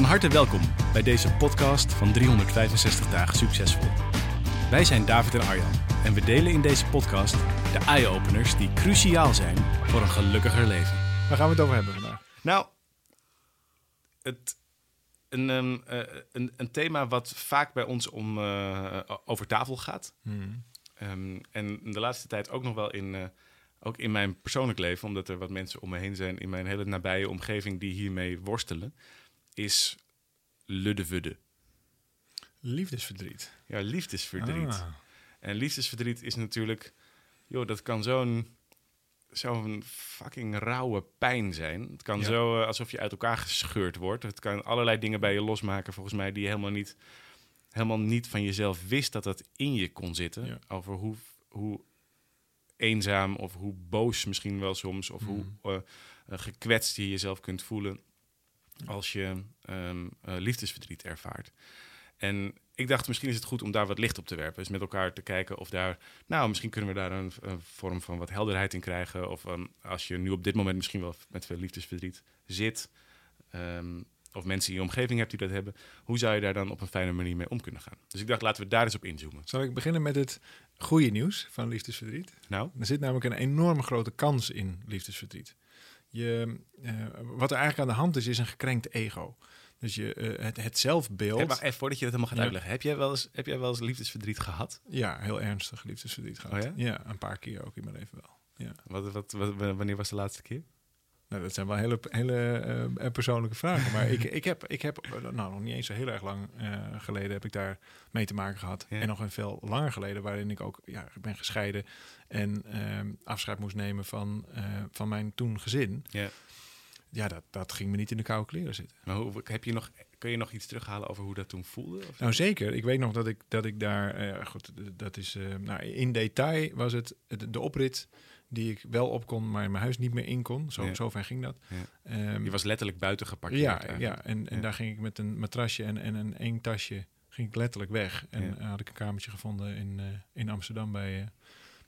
Van harte welkom bij deze podcast van 365 dagen succesvol. Wij zijn David en Arjan en we delen in deze podcast de eye-openers die cruciaal zijn voor een gelukkiger leven. Waar gaan we het over hebben vandaag? Nou, het, een, ehm, eh, een, een thema wat vaak bij ons om, eh, over tafel gaat. Ehm, en de laatste tijd ook nog wel in, eh, ook in mijn persoonlijk leven, omdat er wat mensen om me heen zijn in mijn hele nabije omgeving die hiermee worstelen, is le de vudde. Liefdesverdriet. Ja, liefdesverdriet. Ah. En liefdesverdriet is natuurlijk, joh, dat kan zo'n zo'n fucking rauwe pijn zijn. Het kan Ja. zo eh, alsof je uit elkaar gescheurd wordt. Het kan allerlei dingen bij je losmaken, volgens mij, die je helemaal niet, helemaal niet van jezelf wist dat dat in je kon zitten. Ja. Over hoe, hoe eenzaam of hoe boos misschien wel soms, of hoe Mhm. eh, eh, gekwetst je jezelf kunt voelen als je eh, liefdesverdriet ervaart. En ik dacht, misschien is het goed om daar wat licht op te werpen. Dus met elkaar te kijken of daar... Nou, misschien kunnen we daar een, een vorm van wat helderheid in krijgen. Of ehm, als je nu op dit moment misschien wel met veel liefdesverdriet zit... ehm, of mensen in je omgeving hebt die dat hebben... hoe zou je daar dan op een fijne manier mee om kunnen gaan? Dus ik dacht, laten we daar eens op inzoomen. Zal ik beginnen met het goede nieuws van liefdesverdriet? Nou, Er zit namelijk een enorme grote kans in liefdesverdriet. Je, eh, wat er eigenlijk aan de hand is, is een gekrenkt ego. Dus je, eh, het, het zelfbeeld... hey, wacht even voordat je dat helemaal gaat Ja. uitleggen. Heb jij, wel eens, heb jij wel eens liefdesverdriet gehad? Ja, heel ernstig liefdesverdriet gehad. Oh ja? een paar keer ook in mijn leven wel. Ja. Wat, wat, wat, wanneer was de laatste keer? Nou, dat zijn wel hele, hele eh, persoonlijke vragen. Maar ik, ik, heb, ik heb, eh, nou nog niet eens zo heel erg lang eh, geleden heb ik daar mee te maken gehad. Ja. En nog een veel langer geleden, waarin ik ook ja, ik ben gescheiden en ehm, afscheid moest nemen van, eh, van mijn toen gezin. Ja. Ja, dat, dat ging me niet in de koude kleren zitten. Maar hoe, heb je nog, kun je nog iets terughalen over hoe dat toen voelde? Of? Nou zeker, ik weet nog dat ik, dat ik daar, eh, goed, dat is, eh, nou, in detail was het de, de oprit die ik wel op kon, maar in mijn huis niet meer in kon. Zo, Ja. ging dat. Ja. Ehm, Je was letterlijk buiten geparkeerd. Ja, eigenlijk. ja en, en Ja. daar ging ik met een matrasje en, en een één tasje ging ik letterlijk weg. En had ik een kamertje gevonden in, eh, in Amsterdam bij eh,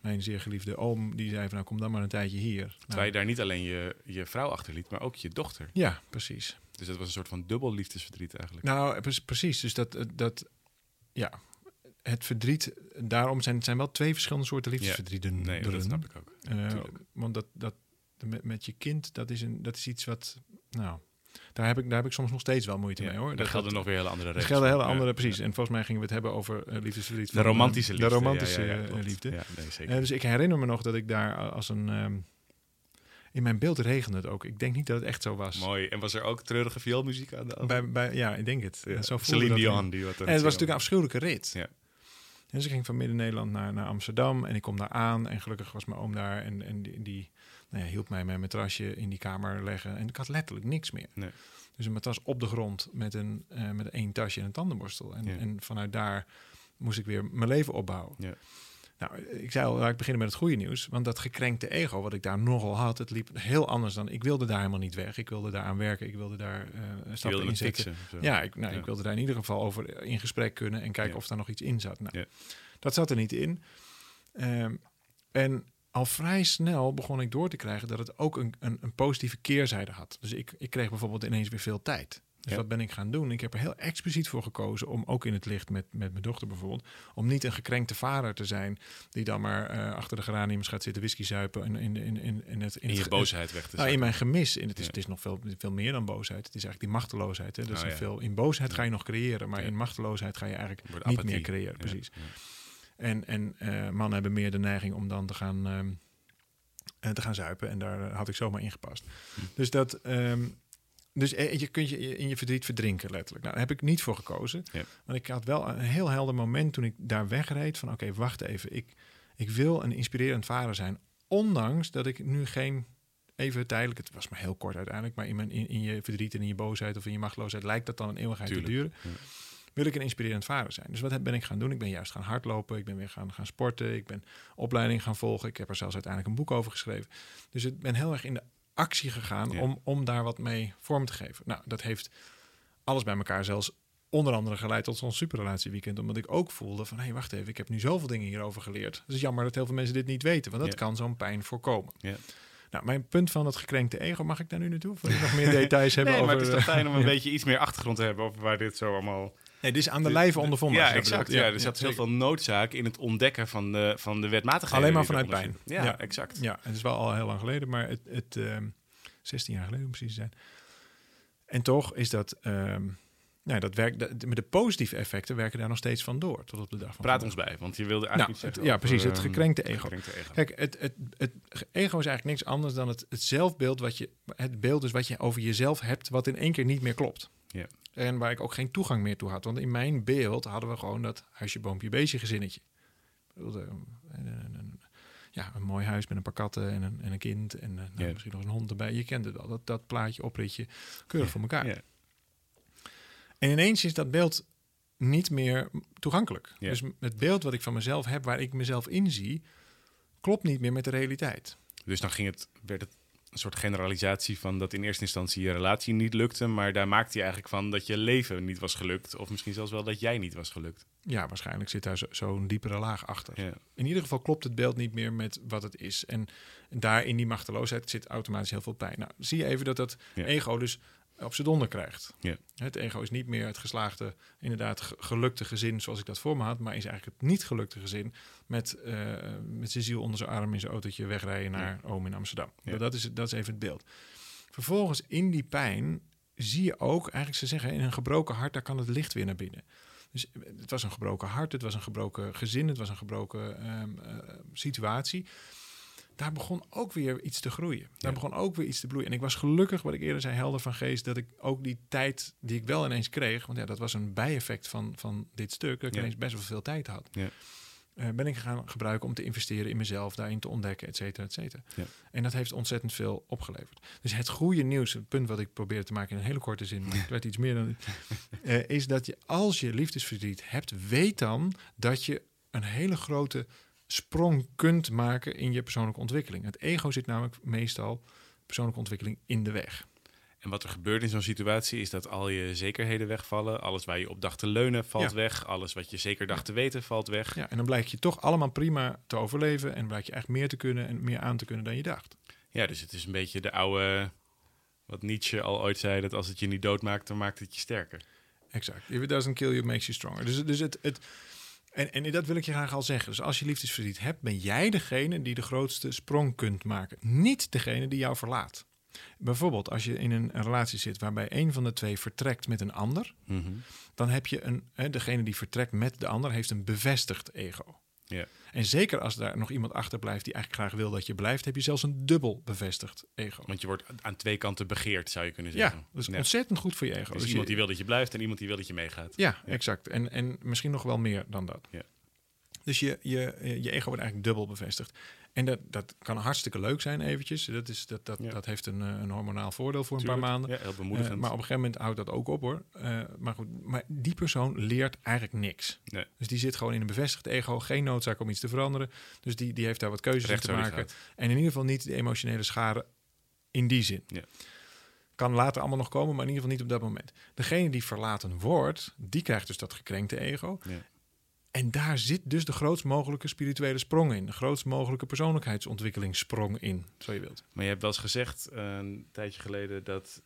mijn zeer geliefde oom. Die zei van nou kom dan maar een tijdje hier. Terwijl Nou, je daar niet alleen je, je vrouw achterliet, maar ook je dochter. ja, precies. Dus dat was een soort van dubbel liefdesverdriet eigenlijk. Nou, pre- precies. Dus dat, eh, dat ja, het verdriet, daarom zijn het zijn wel twee verschillende soorten liefdesverdrieten. nee, dat snap ik ook. Eh, want dat, dat met, met je kind, dat is, een, dat is iets wat, nou, daar heb ik, daar heb ik soms nog steeds wel moeite Ja, mee hoor. daar Dat- gelden dat- nog weer hele andere Er regels. gelden hele andere, Ja, precies. ja. En volgens mij gingen we het hebben over eh, liefdesverdriet. De romantische liefde. De romantische ja, ja, ja, eh, liefde. Ja, nee, zeker. Dus ik herinner me nog dat ik daar als een... ehm, in mijn beeld regende het ook. Ik denk niet dat het echt zo was. Mooi. En was er ook treurige vioolmuziek aan de? Bij, bij, ja, ik denk het. Ja, Zo voelde Celine Dion. Die wat En het was natuurlijk een afschuwelijke rit. Ja. En dus ik ging van Midden-Nederland naar, naar Amsterdam. En ik kom daar aan. En gelukkig was mijn oom daar. En, en die, die nou ja, hielp mij mijn matrasje in die kamer leggen. En ik had letterlijk niks meer. Nee. Dus een matras op de grond met, een, eh, met één tasje en een tandenborstel. En, Ja. en vanuit daar moest ik weer mijn leven opbouwen. Ja. Nou, ik zei al, laat ik beginnen met het goede nieuws. Want dat gekrenkte ego wat ik daar nogal had, het liep heel anders dan... Ik wilde daar helemaal niet weg. Ik wilde daar aan werken. Ik wilde daar stappen wilde in zo. Ja, ik, nou, Ja. ik wilde daar in ieder geval over in gesprek kunnen en kijken Ja. of daar nog iets in zat. Nou. Dat zat er niet in. Ehm, en al vrij snel begon ik door te krijgen dat het ook een, een, een positieve keerzijde had. Dus ik, ik kreeg bijvoorbeeld ineens weer veel tijd. Dus Ja. wat ben ik gaan doen? Ik heb er heel expliciet voor gekozen om ook in het licht met, met mijn dochter bijvoorbeeld, om niet een gekrenkte vader te zijn die dan maar eh, achter de geraniums gaat zitten whisky zuipen en in, in, in, in, het, In je boosheid weg te nou, in mijn gemis. In het, is, Ja. het is nog veel, veel meer dan boosheid. Het is eigenlijk die machteloosheid. Hè? Dus Oh, er ja. veel, in boosheid ga je nog creëren, maar in machteloosheid ga je eigenlijk Wordt niet apathie. meer creëren. Precies. En, en eh, mannen hebben meer de neiging om dan te gaan, ehm, eh, te gaan zuipen. En daar had ik zomaar ingepast. Hm. Dus dat. ehm, dus eh, je kunt je in je verdriet verdrinken, letterlijk. Nou, daar heb ik niet voor gekozen. Ja. Want ik had wel een heel helder moment toen ik daar wegreed. Van oké, wacht even. Ik, ik wil een inspirerend vader zijn. Ondanks dat ik nu geen even tijdelijk. Het was maar heel kort uiteindelijk. Maar in, mijn, in, in je verdriet en in je boosheid of in je machteloosheid lijkt dat dan een eeuwigheid Tuurlijk, te duren. ja. Wil ik een inspirerend vader zijn. Dus wat heb- ben ik gaan doen? Ik ben juist gaan hardlopen. Ik ben weer gaan, gaan sporten. Ik ben opleiding gaan volgen. Ik heb er zelfs uiteindelijk een boek over geschreven. Dus ik ben heel erg in de actie gegaan Ja. om, om daar wat mee vorm te geven. Nou, dat heeft alles bij elkaar zelfs onder andere geleid tot zo'n superrelatieweekend. Omdat ik ook voelde van, hé, hey, wacht even, ik heb nu zoveel dingen hierover geleerd. Het is jammer dat heel veel mensen dit niet weten, want dat Ja. kan zo'n pijn voorkomen. Ja. Nou, mijn punt van het gekrenkte ego, mag ik daar nu naartoe? Of wil je nog meer details hebben Nee, over... maar het is toch fijn om een Ja. beetje iets meer achtergrond te hebben over waar dit zo allemaal... Nee, dit is aan de lijve ondervonden. Ja, exact. Ja, er zat heel veel noodzaak in het ontdekken van de, van de wetmatigheden. Alleen maar vanuit pijn. Ja, exact. Ja, het is wel al heel lang geleden, maar het, het ehm 16 jaar geleden om precies te zijn. En toch is dat, ehm ja, dat werkt, de, met de positieve effecten werken daar nog steeds van door tot op de dag van Praat vandaag. ons bij, want je wilde Nou, eigenlijk iets het- ja, precies, het ehm, gekrenkte ego. gekrenkte ego. Kijk, het, het, het, ego is eigenlijk niks anders dan het, het zelfbeeld wat je, het beeld is wat je over jezelf hebt, wat in één keer niet meer klopt. Ja. En waar ik ook geen toegang meer toe had. Want in mijn beeld hadden we gewoon dat huisje, boompje, beestje gezinnetje. Eh, een- Ja, een mooi huis met een paar katten en een, en een kind. En eh, nou, Ja. misschien nog een hond erbij. Je kent het wel. Dat, dat plaatje, opritje, keurig voor elkaar. Ja. En ineens is dat beeld niet meer toegankelijk. Ja. Dus het beeld wat ik van mezelf heb, waar ik mezelf in zie, klopt niet meer met de realiteit. Dus dan ging het, werd het een soort generalisatie van dat in eerste instantie je relatie niet lukte, maar daar maakte je eigenlijk van dat je leven niet was gelukt, of misschien zelfs wel dat jij niet was gelukt. Ja, waarschijnlijk zit daar zo- zo'n diepere laag achter. Ja. In ieder geval klopt het beeld niet meer met wat het is. En daar in die machteloosheid zit automatisch heel veel pijn. Nou, zie je even dat dat Ja. ego dus op zijn donder krijgt. Ja. Het ego is niet meer het geslaagde, inderdaad ge- gelukte gezin zoals ik dat voor me had, maar is eigenlijk het niet gelukte gezin met, eh, met zijn ziel onder zijn arm in zijn autootje wegrijden naar oom in Amsterdam. Ja. Dat, is, dat is even het beeld. Vervolgens in die pijn zie je ook, eigenlijk ze zeggen, in een gebroken hart, daar kan het licht weer naar binnen. Dus het was een gebroken hart, het was een gebroken gezin, het was een gebroken ehm, eh, situatie. Daar begon ook weer iets te groeien. Daar Ja. begon ook weer iets te bloeien. En ik was gelukkig, wat ik eerder zei, helder van geest, dat ik ook die tijd die ik wel ineens kreeg, want ja, dat was een bijeffect van, van dit stuk, dat ik Ja. ineens best wel veel tijd had. Ja. eh, ben ik gaan gebruiken om te investeren in mezelf, daarin te ontdekken, et cetera, et cetera. Ja. En dat heeft ontzettend veel opgeleverd. Dus het goede nieuws, het punt wat ik probeerde te maken in een hele korte zin, maar het werd iets meer dan eh, is dat je als je liefdesverdriet hebt, weet dan dat je een hele grote sprong kunt maken in je persoonlijke ontwikkeling. Het ego zit namelijk meestal persoonlijke ontwikkeling in de weg. En wat er gebeurt in zo'n situatie is dat al je zekerheden wegvallen. Alles waar je op dacht te leunen valt Ja. weg. Alles wat je zeker dacht te weten valt weg. Ja, en dan blijkt je toch allemaal prima te overleven en blijkt je echt meer te kunnen en meer aan te kunnen dan je dacht. Ja, dus het is een beetje de oude, wat Nietzsche al ooit zei, dat als het je niet doodmaakt, dan maakt het je sterker. Exact. If it doesn't kill you, it makes you stronger. Dus, dus het, het, en, en dat wil ik je graag al zeggen. Dus als je liefdesverdriet hebt, ben jij degene die de grootste sprong kunt maken. Niet degene die jou verlaat. Bijvoorbeeld als je in een, een relatie zit waarbij een van de twee vertrekt met een ander, Mhm. dan heb je een, hè, degene die vertrekt met de ander heeft een bevestigd ego. Ja. En zeker als daar nog iemand achterblijft die eigenlijk graag wil dat je blijft, heb je zelfs een dubbel bevestigd ego. Want je wordt aan twee kanten begeerd, zou je kunnen Ja, zeggen. dat is Ja. ontzettend goed voor je ego. Er is Dus iemand je- die wil dat je blijft en iemand die wil dat je meegaat. Ja, exact. En, en misschien nog wel meer dan dat. Ja. Dus je, je, je ego wordt eigenlijk dubbel bevestigd. En dat, dat kan hartstikke leuk zijn eventjes. Dat, is, dat, dat, Ja. dat heeft een, eh, een hormonaal voordeel voor een paar maanden. Ja, heel Eh, bemoedigend. maar op een gegeven moment houdt dat ook op hoor. Eh, maar goed, maar die persoon leert eigenlijk niks. Nee. Dus die zit gewoon in een bevestigd ego. Geen noodzaak om iets te veranderen. Dus die, die heeft daar wat keuzes Recht in te maken. En in ieder geval niet de emotionele schade in die zin. Ja. Kan later allemaal nog komen, maar in ieder geval niet op dat moment. Degene die verlaten wordt, die krijgt dus dat gekrenkte ego. Ja. En daar zit dus de grootst mogelijke spirituele sprong in. De grootst mogelijke persoonlijkheidsontwikkelingssprong in, zo je wilt. Maar je hebt wel eens gezegd eh, een tijdje geleden dat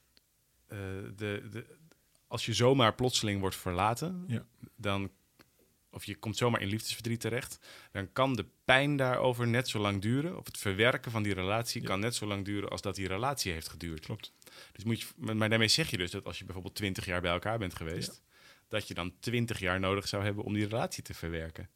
eh, de, de, als je zomaar plotseling wordt verlaten, Ja. dan, of je komt zomaar in liefdesverdriet terecht, dan kan de pijn daarover net zo lang duren, of het verwerken van die relatie Ja. kan net zo lang duren als dat die relatie heeft geduurd. Klopt. Dus moet je, maar daarmee zeg je dus dat als je bijvoorbeeld 20 jaar bij elkaar bent geweest, dat je dan 20 jaar nodig zou hebben om die relatie te verwerken.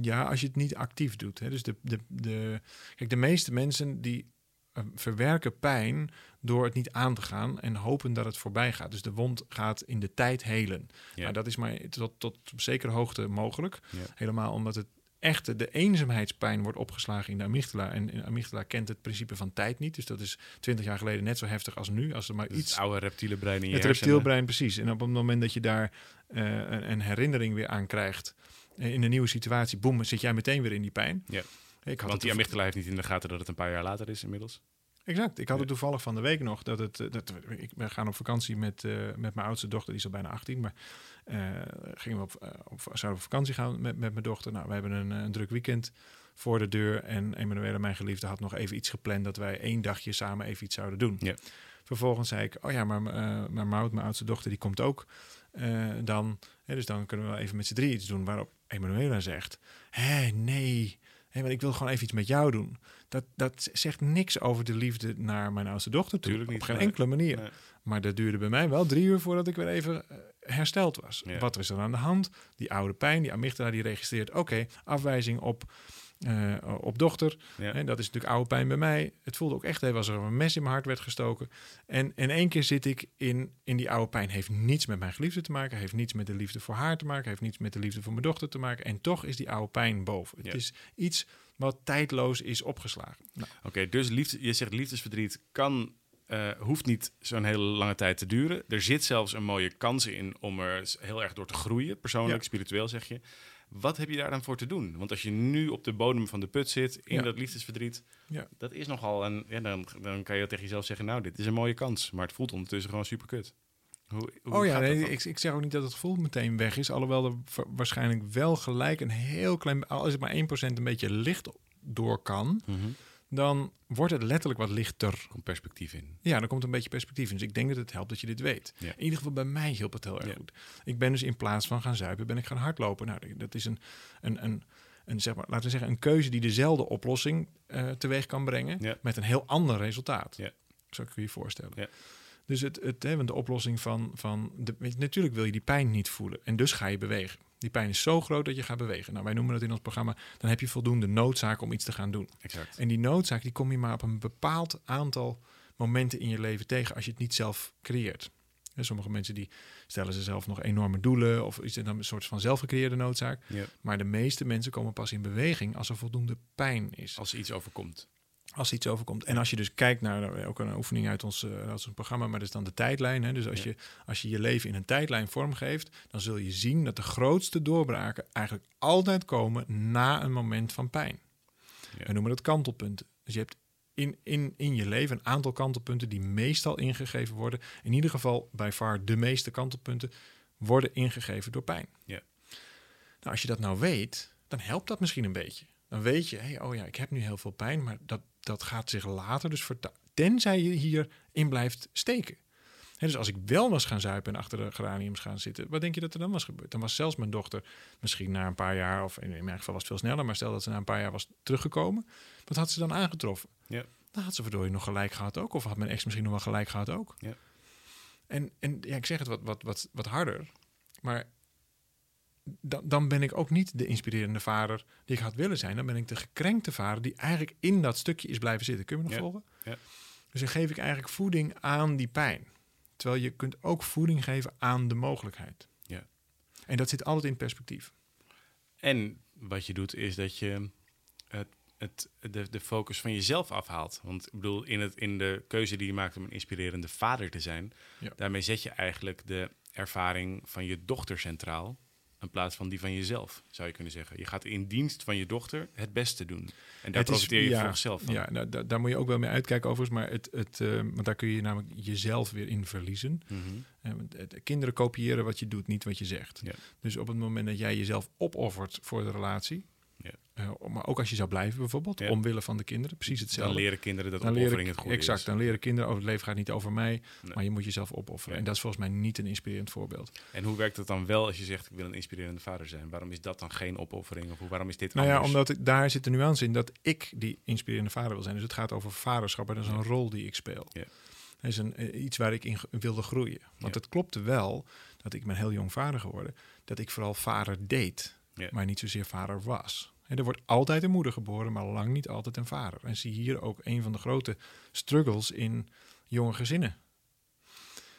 Ja, als je het niet actief doet. Hè. Dus de, de, de, kijk, de meeste mensen die eh, verwerken pijn door het niet aan te gaan en hopen dat het voorbij gaat. Dus de wond gaat in de tijd helen. Ja. Maar dat is maar tot, tot op zekere hoogte mogelijk. Ja. Helemaal omdat het echte, de eenzaamheidspijn wordt opgeslagen in de amygdala. En de amygdala kent het principe van tijd niet. Dus dat is twintig jaar geleden net zo heftig als nu. Als er maar Dus iets het oude reptiele brein in je het hersenen. reptielbrein, precies. En op het moment dat je daar eh, een, een herinnering weer aan krijgt, eh, in een nieuwe situatie, boem, zit jij meteen weer in die pijn. Ja. Ik had Want die amygdala heeft niet in de gaten dat het een paar jaar later is inmiddels. Exact. Ik had het toevallig van de week nog dat het. eh, Dat, ik, we gaan op vakantie met, eh, met mijn oudste dochter, die is al bijna 18. Maar eh, gingen we op, op, zouden we op vakantie gaan met, met mijn dochter. Nou, we hebben een, een druk weekend voor de deur. En Emanuele, mijn geliefde, had nog even iets gepland dat wij één dagje samen even iets zouden doen. Ja. Vervolgens zei ik, oh ja, maar, maar Maud, mijn oudste dochter, die komt ook dan. Hè, dus dan kunnen we wel even met z'n drie iets doen. Waarop Emanuela zegt, hé, nee, hé, maar ik wil gewoon even iets met jou doen. Dat, dat zegt niks over de liefde naar mijn oudste dochter toe. Tuurlijk niet, Op geen nee. enkele manier. Nee. Maar dat duurde bij mij wel drie uur voordat ik weer even eh, hersteld was. Ja. Wat is er aan de hand? Die oude pijn, die amygdala die registreert... oké, afwijzing op, eh, op dochter. Ja. En dat is natuurlijk oude pijn bij mij. Het voelde ook echt even als er een mes in mijn hart werd gestoken. En in één keer zit ik in, in die oude pijn. Heeft niets met mijn geliefde te maken. Heeft niets met de liefde voor haar te maken. Heeft niets met de liefde voor mijn dochter te maken. En toch is die oude pijn boven. Het is iets wat tijdloos is opgeslagen. Nou, Oké, dus liefde, je zegt liefdesverdriet kan, eh, hoeft niet zo'n hele lange tijd te duren. Er zit zelfs een mooie kans in om er heel erg door te groeien, persoonlijk, Ja. spiritueel zeg je. Wat heb je daar dan voor te doen? Want als je nu op de bodem van de put zit, in Ja. dat liefdesverdriet, Ja. dat is nogal een... Ja, dan, dan kan je tegen jezelf zeggen, nou, dit is een mooie kans. Maar het voelt ondertussen gewoon super kut. Hoe, hoe oh ja, nee, ik, ik zeg ook niet dat het gevoel meteen weg is. Alhoewel er wa- waarschijnlijk wel gelijk een heel klein... Als het maar 1% een beetje licht door kan... Mhm. Dan wordt het letterlijk wat lichter. Komt perspectief in. Ja, er komt een beetje perspectief in. Dus ik denk dat het helpt dat je dit weet. Ja. In ieder geval bij mij hielp het heel erg Ja. goed. Ik ben dus in plaats van gaan zuipen, ben ik gaan hardlopen. Nou, dat is een, een, een, een zeg maar, laten we zeggen, een keuze die dezelfde oplossing eh, teweeg kan brengen. Ja. Met een heel ander resultaat. Ja. Zou ik je voorstellen. Dus het, het, hè, want de oplossing van, van de, natuurlijk wil je die pijn niet voelen. En dus ga je bewegen. Die pijn is zo groot dat je gaat bewegen. Nou, wij noemen dat in ons programma, dan heb je voldoende noodzaak om iets te gaan doen. Exact. En die noodzaak die kom je maar op een bepaald aantal momenten in je leven tegen als je het niet zelf creëert. En sommige mensen die stellen zichzelf nog enorme doelen of is het dan een soort van zelfgecreëerde noodzaak. Maar de meeste mensen komen pas in beweging als er voldoende pijn is. Als er iets overkomt. Als iets overkomt. En als je dus kijkt naar nou, ook een oefening uit ons, eh, uit ons programma, maar dat is dan de tijdlijn. Hè? Dus als, Ja. je, als je je leven in een tijdlijn vormgeeft, dan zul je zien dat de grootste doorbraken eigenlijk altijd komen na een moment van pijn. Ja. We noemen dat kantelpunten. Dus je hebt in, in, in je leven een aantal kantelpunten die meestal ingegeven worden. In ieder geval bij far de meeste kantelpunten worden ingegeven door pijn. Ja. Nou, als je dat nou weet, dan helpt dat misschien een beetje. Dan weet je, hey, oh ja, ik heb nu heel veel pijn, maar dat, dat gaat zich later dus verta- Tenzij je hierin blijft steken. Hè, dus als ik wel was gaan zuipen en achter de geraniums gaan zitten, wat denk je dat er dan was gebeurd? Dan was zelfs mijn dochter misschien na een paar jaar, of in, in mijn geval was het veel sneller, maar stel dat ze na een paar jaar was teruggekomen, wat had ze dan aangetroffen? Ja. Dan had ze verdorie nog gelijk gehad ook, of had mijn ex misschien nog wel gelijk gehad ook. Ja. En, en ja, ik zeg het wat, wat, wat, wat harder, maar dan, dan ben ik ook niet de inspirerende vader die ik had willen zijn. Dan ben ik de gekrenkte vader die eigenlijk in dat stukje is blijven zitten. Kun je me nog Ja. volgen? Ja. Dus dan geef ik eigenlijk voeding aan die pijn. Terwijl je kunt ook voeding geven aan de mogelijkheid. Ja. En dat zit altijd in perspectief. En wat je doet is dat je het, het, de, de focus van jezelf afhaalt. Want ik bedoel, in, het, in de keuze die je maakt om een inspirerende vader te zijn, Ja. daarmee zet je eigenlijk de ervaring van je dochter centraal. In plaats van die van jezelf, zou je kunnen zeggen. Je gaat in dienst van je dochter het beste doen. En daar is- profiteer je ja, volgens zelf van. Ja, nou, da- daar moet je ook wel mee uitkijken overigens. Maar het, het, eh, want daar kun je namelijk jezelf weer in verliezen. Mhm. Eh, het- kinderen kopiëren wat je doet, niet wat je zegt. Ja. Dus op het moment dat jij jezelf opoffert voor de relatie... Ja. eh, maar ook als je zou blijven bijvoorbeeld, Ja. omwille van de kinderen, precies Dan hetzelfde. leren kinderen dat Dan opoffering leren, het goede exact, is. dan leren kinderen over het leven gaat niet over mij, Nee. maar je moet jezelf opofferen. Ja. En dat is volgens mij niet een inspirerend voorbeeld. En hoe werkt het dan wel als je zegt, ik wil een inspirerende vader zijn? Waarom is dat dan geen opoffering? Of waarom is dit Nou ja, omdat daar zit de nuance in dat ik die inspirerende vader wil zijn. Dus het gaat over vaderschap en dat is een rol die ik speel. Ja. Dat is een, eh, iets waar ik in wilde groeien. Want het klopte wel dat ik ben heel jong vader geworden, dat ik vooral vader deed, Ja. maar niet zozeer vader was. En er wordt altijd een moeder geboren, maar lang niet altijd een vader. En zie hier ook een van de grote struggles in jonge gezinnen.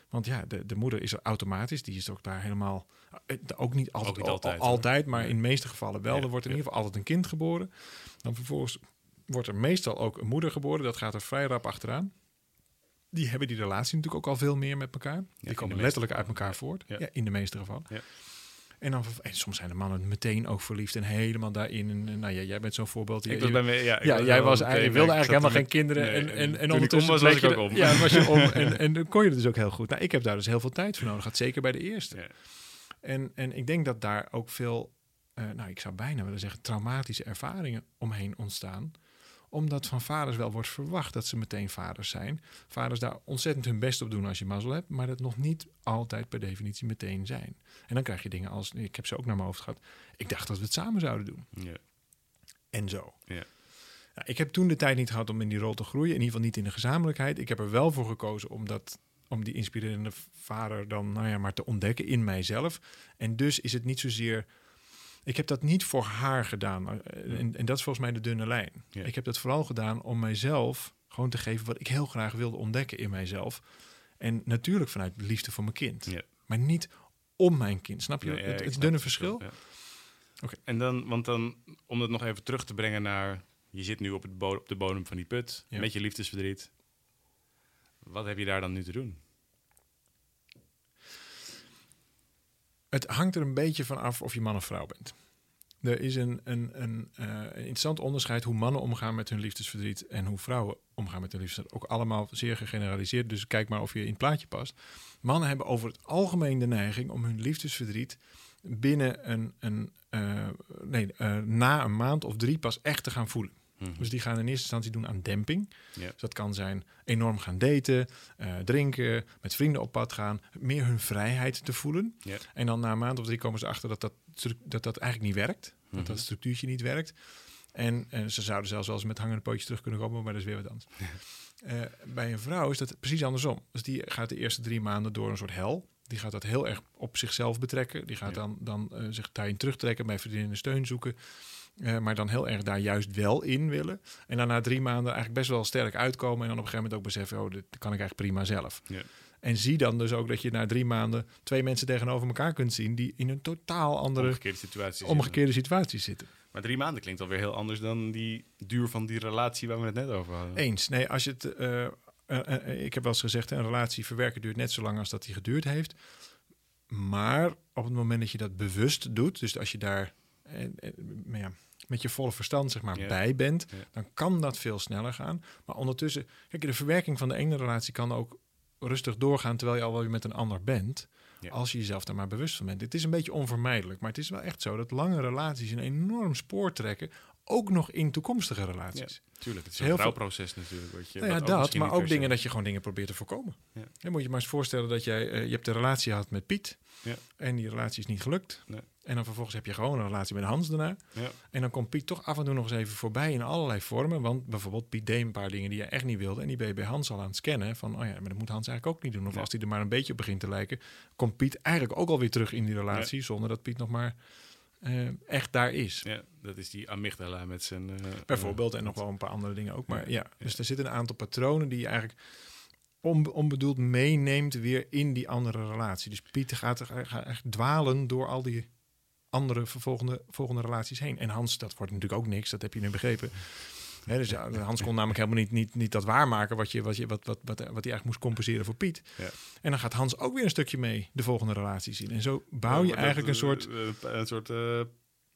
Want ja, de, de moeder is er automatisch. Die is ook daar helemaal... eh, Ook niet altijd, Ook niet al- altijd, al- altijd maar in de meeste gevallen wel. Ja, Er wordt in ja. ieder geval altijd een kind geboren. Dan vervolgens wordt er meestal ook een moeder geboren. Dat gaat er vrij rap achteraan. Die hebben die relatie natuurlijk ook al veel meer met elkaar. Die komen letterlijk uit elkaar voort. In de meeste gevallen. En, dan, en soms zijn de mannen meteen ook verliefd en helemaal daarin. En, nou ja, jij bent zo'n voorbeeld. Ik Je- was je- bij me, ja, ik ja, jij was eigenlijk, je wilde eigenlijk helemaal geen kinderen. nee, en, en, en ondertussen was, ik je ook om. Ja, was je om. En, en dan kon je het dus ook heel goed. Nou, ik heb daar dus heel veel tijd voor nodig gehad. Zeker bij de eerste. Ja. En, en ik denk dat daar ook veel, eh, nou ik zou bijna willen zeggen, traumatische ervaringen omheen ontstaan. Omdat van vaders wel wordt verwacht dat ze meteen vaders zijn. Vaders daar ontzettend hun best op doen als je mazzel hebt, maar dat nog niet altijd per definitie meteen zijn. En dan krijg je dingen als, ik heb ze ook naar mijn hoofd gehad, ik dacht dat we het samen zouden doen. Ja. En zo. Ja. Nou, ik heb toen de tijd niet gehad om in die rol te groeien. In ieder geval niet in de gezamenlijkheid. Ik heb er wel voor gekozen om, dat, om die inspirerende vader dan nou ja, maar te ontdekken in mijzelf. En dus is het niet zozeer... Ik heb dat niet voor haar gedaan. Eh, En, en dat is volgens mij de dunne lijn. Ja. Ik heb dat vooral gedaan om mijzelf gewoon te geven wat ik heel graag wilde ontdekken in mijzelf. En natuurlijk vanuit liefde voor mijn kind. Ja. Maar niet om mijn kind. Snap je? Ja, het dunne verschil. Ja. Oké. En dan, want dan, om dat nog even terug te brengen naar, je zit nu op, het op de bodem van die put, met je liefdesverdriet. Wat heb je daar dan nu te doen? Het hangt er een beetje van af of je man of vrouw bent. Er is een, een, een, eh, een interessant onderscheid hoe mannen omgaan met hun liefdesverdriet en hoe vrouwen omgaan met hun liefdesverdriet. Ook allemaal zeer gegeneraliseerd, dus kijk maar of je in het plaatje past. Mannen hebben over het algemeen de neiging om hun liefdesverdriet binnen een, een eh, nee, eh, na een maand of drie pas echt te gaan voelen. Mhm. Dus die gaan in eerste instantie doen aan demping. Dus dat kan zijn enorm gaan daten, eh, drinken, met vrienden op pad gaan, meer hun vrijheid te voelen. En dan na een maand of drie komen ze achter dat dat, dat, dat eigenlijk niet werkt. Dat Mhm. dat structuurtje niet werkt. En, en ze zouden zelfs wel eens met hangende pootjes terug kunnen komen, maar dat is weer wat anders. Eh, bij een vrouw is dat precies andersom. Dus die gaat de eerste drie maanden door een soort hel. Die gaat dat heel erg op zichzelf betrekken. Die gaat Ja. dan, dan eh, zich daarin terugtrekken, bij vriendinnen steun zoeken. Eh, maar dan heel erg daar juist wel in willen. En dan na drie maanden eigenlijk best wel sterk uitkomen. En dan op een gegeven moment ook beseffen, oh, dit kan ik eigenlijk prima zelf. Ja. En zie dan dus ook dat je na drie maanden twee mensen tegenover elkaar kunt zien... die in een totaal andere Omgekeerde situaties. omgekeerde situaties zitten. Maar drie maanden klinkt alweer heel anders dan die duur van die relatie waar we het net over hadden. Eens. Nee, als je het. eh, eh, ik heb wel eens gezegd, een relatie verwerken duurt net zo lang als dat die geduurd heeft. Maar op het moment dat je dat bewust doet, dus als je daar maar ja, met je volle verstand zeg maar, bij bent, dan kan dat veel sneller gaan. Maar ondertussen, kijk, de verwerking van de ene relatie kan ook rustig doorgaan terwijl je al wel weer met een ander bent. Ja. Als je jezelf daar maar bewust van bent. Het is een beetje onvermijdelijk, maar het is wel echt zo dat lange relaties een enorm spoor trekken. Ook nog in toekomstige relaties. Tuurlijk, het is Heel een veel- rouwproces natuurlijk. Wat je, Nou ja, dat, maar ook dingen dat je gewoon dingen probeert te voorkomen. Ja. Dan moet je maar eens voorstellen dat jij, eh, je hebt een relatie gehad met Piet. Ja. En die relatie is niet gelukt. Nee. En dan vervolgens heb je gewoon een relatie met Hans daarna. Ja. En dan komt Piet toch af en toe nog eens even voorbij in allerlei vormen. Want bijvoorbeeld Piet deed een paar dingen die je echt niet wilde. En die ben je bij Hans al aan het scannen. Van, oh ja, maar dat moet Hans eigenlijk ook niet doen. Of Ja. als hij er maar een beetje op begint te lijken. Komt Piet eigenlijk ook alweer terug in die relatie. Zonder dat Piet nog maar eh, echt daar is. Ja, dat is die amygdala met zijn... eh, Bijvoorbeeld, eh, en nog wel een paar andere dingen ook. Maar Ja, ja, dus er zitten een aantal patronen die je eigenlijk onbe- onbedoeld meeneemt weer in die andere relatie. Dus Piet gaat, gaat echt dwalen door al die andere vervolgende volgende relaties heen. En Hans, dat wordt natuurlijk ook niks, dat heb je nu begrepen. Hè, dus ja, Hans kon namelijk helemaal niet, niet, niet dat waarmaken wat, je, wat, je, wat, wat, wat, wat hij eigenlijk moest compenseren voor Piet. Ja. En dan gaat Hans ook weer een stukje mee de volgende relatie zien. En zo bouw je eigenlijk een dat, soort eh, een soort eh,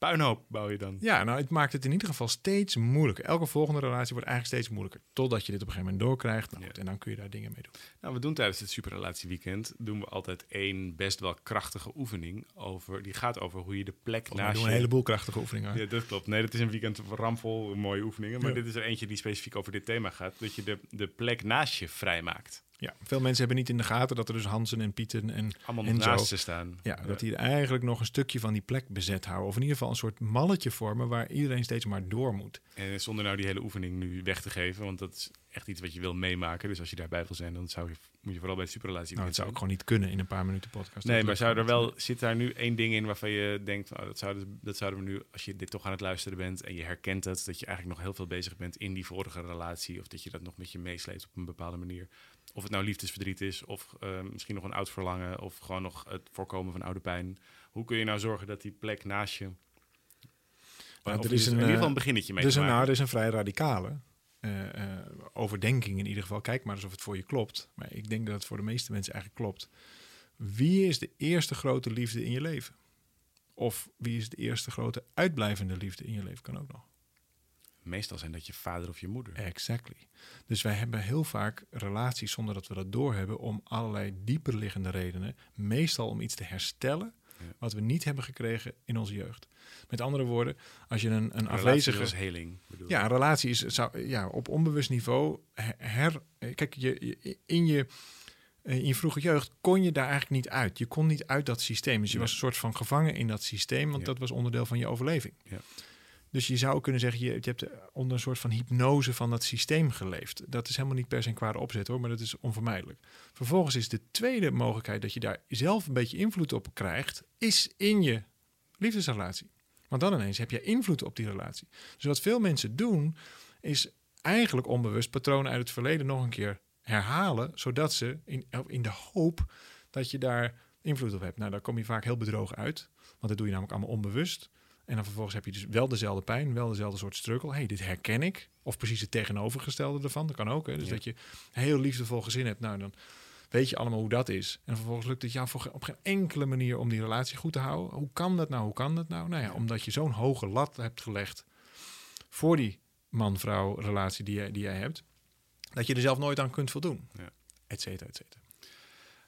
puinhoop bouw je dan. ja, nou, het maakt het in ieder geval steeds moeilijker. Elke volgende relatie wordt eigenlijk steeds moeilijker. Totdat je dit op een gegeven moment doorkrijgt. Nou, Ja. goed, en dan kun je daar dingen mee doen. Nou, we doen tijdens het superrelatieweekend doen we altijd één best wel krachtige oefening over. Die gaat over hoe je de plek We naast doen je. een heleboel krachtige oefeningen. Ja, dat klopt. Nee, dat is een weekend ramvol mooie oefeningen. Maar Ja. dit is er eentje die specifiek over dit thema gaat. Dat je de, de plek naast je vrijmaakt. Ja, veel mensen hebben niet in de gaten dat er dus Hansen en Pieten en Allemaal En zo. naast ze staan. ja, dat die eigenlijk nog een stukje van die plek bezet houden. Of in ieder geval een soort malletje vormen waar iedereen steeds maar door moet. En zonder nou die hele oefening nu weg te geven, want dat is echt iets wat je wil meemaken. Dus als je daarbij wil zijn, dan zou je, moet je vooral bij de superrelatie Nou, dat zou ook gewoon niet kunnen in een paar minuten podcast. Nee, maar zou er wel, zit daar nu één ding in waarvan je denkt, oh, dat, zouden, dat zouden we nu, als je dit toch aan het luisteren bent en je herkent het, dat je eigenlijk nog heel veel bezig bent in die vorige relatie, of dat je dat nog met je meesleept op een bepaalde manier. Of het nou liefdesverdriet is, of eh, misschien nog een oud verlangen, of gewoon nog het voorkomen van oude pijn. Hoe kun je nou zorgen dat die plek naast je... Nou, er in is een, ieder geval eh, een beginnetje mee Dus te een, nou, er is een vrij radicale eh, eh, overdenking in ieder geval. Kijk maar eens of het voor je klopt. Maar ik denk dat het voor de meeste mensen eigenlijk klopt. Wie is de eerste grote liefde in je leven? Of wie is de eerste grote uitblijvende liefde in je leven? Kan ook nog. Meestal zijn dat je vader of je moeder. Exactly. Dus wij hebben heel vaak relaties zonder dat we dat doorhebben om allerlei dieper liggende redenen. Meestal om iets te herstellen Ja. wat we niet hebben gekregen in onze jeugd. Met andere woorden, als je een, een Relatie afwezige... als heling. Bedoel Ja, een relatie is zou, ja, op onbewust niveau her... kijk, je, je- in, je, in je vroege jeugd kon je daar eigenlijk niet uit. Je kon niet uit dat systeem. Dus je was een soort van gevangen in dat systeem, want Ja. dat was onderdeel van je overleving. Ja. Dus je zou kunnen zeggen, je, je hebt eh, onder een soort van hypnose van dat systeem geleefd. Dat is helemaal niet per se een kwade opzet hoor, maar dat is onvermijdelijk. Vervolgens is de tweede mogelijkheid dat je daar zelf een beetje invloed op krijgt, is in je liefdesrelatie. Want dan ineens heb je invloed op die relatie. Dus wat veel mensen doen, is eigenlijk onbewust patronen uit het verleden nog een keer herhalen, zodat ze in, in de hoop dat je daar invloed op hebt. Nou, daar kom je vaak heel bedrogen uit, want dat doe je namelijk allemaal onbewust. En dan vervolgens heb je dus wel dezelfde pijn, wel dezelfde soort struggle. hey, dit herken ik. Of precies het tegenovergestelde ervan. Dat kan ook. Hè? Dus Ja. dat je een heel liefdevol gezin hebt. Nou, dan weet je allemaal hoe dat is. En vervolgens lukt het jou voor, op geen enkele manier om die relatie goed te houden. Hoe kan dat nou? Hoe kan dat nou? Nou ja, omdat je zo'n hoge lat hebt gelegd voor die man-vrouw relatie die jij, die jij hebt. Dat je er zelf nooit aan kunt voldoen. Ja. Et cetera, et cetera.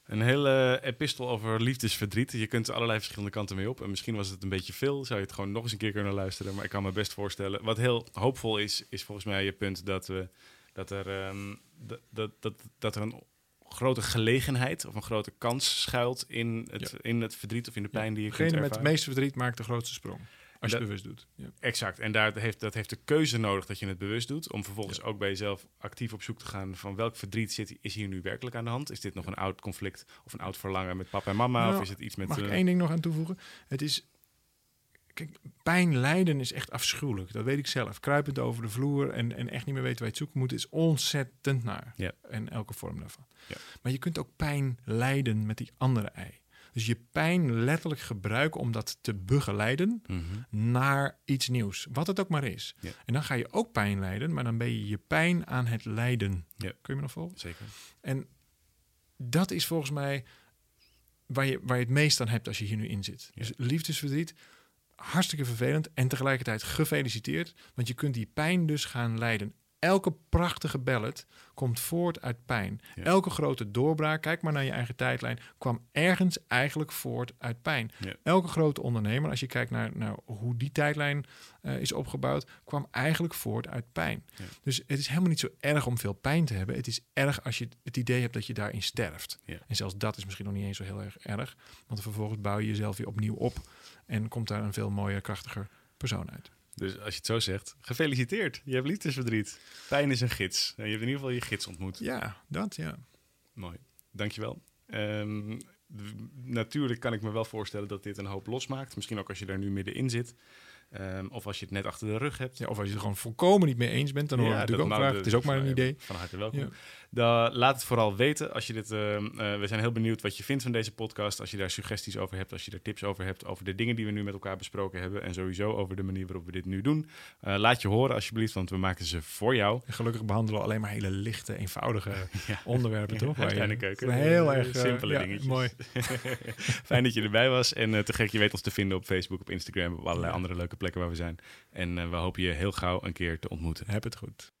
Een hele epistel over liefdesverdriet. Je kunt er allerlei verschillende kanten mee op. En misschien was het een beetje veel. Zou je het gewoon nog eens een keer kunnen luisteren. Maar ik kan me best voorstellen. Wat heel hoopvol is, is volgens mij je punt dat, we, dat, er, ehm, dat, dat, dat, dat er een grote gelegenheid of een grote kans schuilt in het, in het verdriet of in de pijn die je kunt Degene met ervaren. het meeste verdriet maakt de grootste sprong. Als je Dat- het bewust doet. Ja. Exact. En daar heeft, dat heeft de keuze nodig dat je het bewust doet. Om vervolgens ook bij jezelf actief op zoek te gaan van welk verdriet zit, is hier nu werkelijk aan de hand. Is dit nog een oud conflict of een oud verlangen met papa en mama? Nou, of is het iets met... Mag ik één ding nog aan toevoegen? Het is. Kijk, pijn, lijden is echt afschuwelijk. Dat weet ik zelf. Kruipend over de vloer en, en echt niet meer weten waar je het zoeken moet, is ontzettend naar. Ja. En elke vorm daarvan. Ja. Maar je kunt ook pijn lijden met die andere ei. Dus je pijn letterlijk gebruiken om dat te begeleiden mhm. naar iets nieuws. Wat het ook maar is. Ja. En dan ga je ook pijn lijden, maar dan ben je je pijn aan het lijden. Ja. Kun je me nog volgen? Zeker. En dat is volgens mij waar je, waar je het meest aan hebt als je hier nu in zit. Ja. Dus liefdesverdriet, hartstikke vervelend en tegelijkertijd gefeliciteerd. Want je kunt die pijn dus gaan leiden. Elke prachtige ballad komt voort uit pijn. Ja. Elke grote doorbraak, kijk maar naar je eigen tijdlijn, kwam ergens eigenlijk voort uit pijn. Ja. Elke grote ondernemer, als je kijkt naar, naar hoe die tijdlijn eh, is opgebouwd, kwam eigenlijk voort uit pijn. Ja. Dus het is helemaal niet zo erg om veel pijn te hebben. Het is erg als je het idee hebt dat je daarin sterft. En zelfs dat is misschien nog niet eens zo heel erg erg. Want vervolgens bouw je jezelf weer opnieuw op. En komt daar een veel mooier, krachtiger persoon uit. Dus als je het zo zegt, gefeliciteerd. Je hebt liefdesverdriet. Pijn is een gids. En je hebt in ieder geval je gids ontmoet. Ja, dat ja. Mooi. Dankjewel. D- natuurlijk kan ik me wel voorstellen dat dit een hoop losmaakt. Misschien ook als je daar nu middenin zit. Ehm, of als je het net achter de rug hebt. ja. Of als je er gewoon volkomen niet mee eens bent, dan hoor ik Ja, natuurlijk ook graag. Het dat is ook maar een van- idee. Van harte welkom. Ja. Dan laat het vooral weten als je dit. ehm, eh, we zijn heel benieuwd wat je vindt van deze podcast. Als je daar suggesties over hebt, als je daar tips over hebt, over de dingen die we nu met elkaar besproken hebben. En sowieso over de manier waarop we dit nu doen. Eh, laat je horen alsjeblieft, want we maken ze voor jou. En Gelukkig behandelen we alleen maar hele lichte, eenvoudige Ja. onderwerpen, toch? Je- Kleine keuken. Heel erg eh, simpele ja, dingetjes. Mooi. Fijn dat je erbij was. En te gek, je weet ons te vinden op Facebook, op Instagram, op allerlei Ja. andere leuke plekken waar we zijn. En eh, we hopen je heel gauw een keer te ontmoeten. Heb het goed.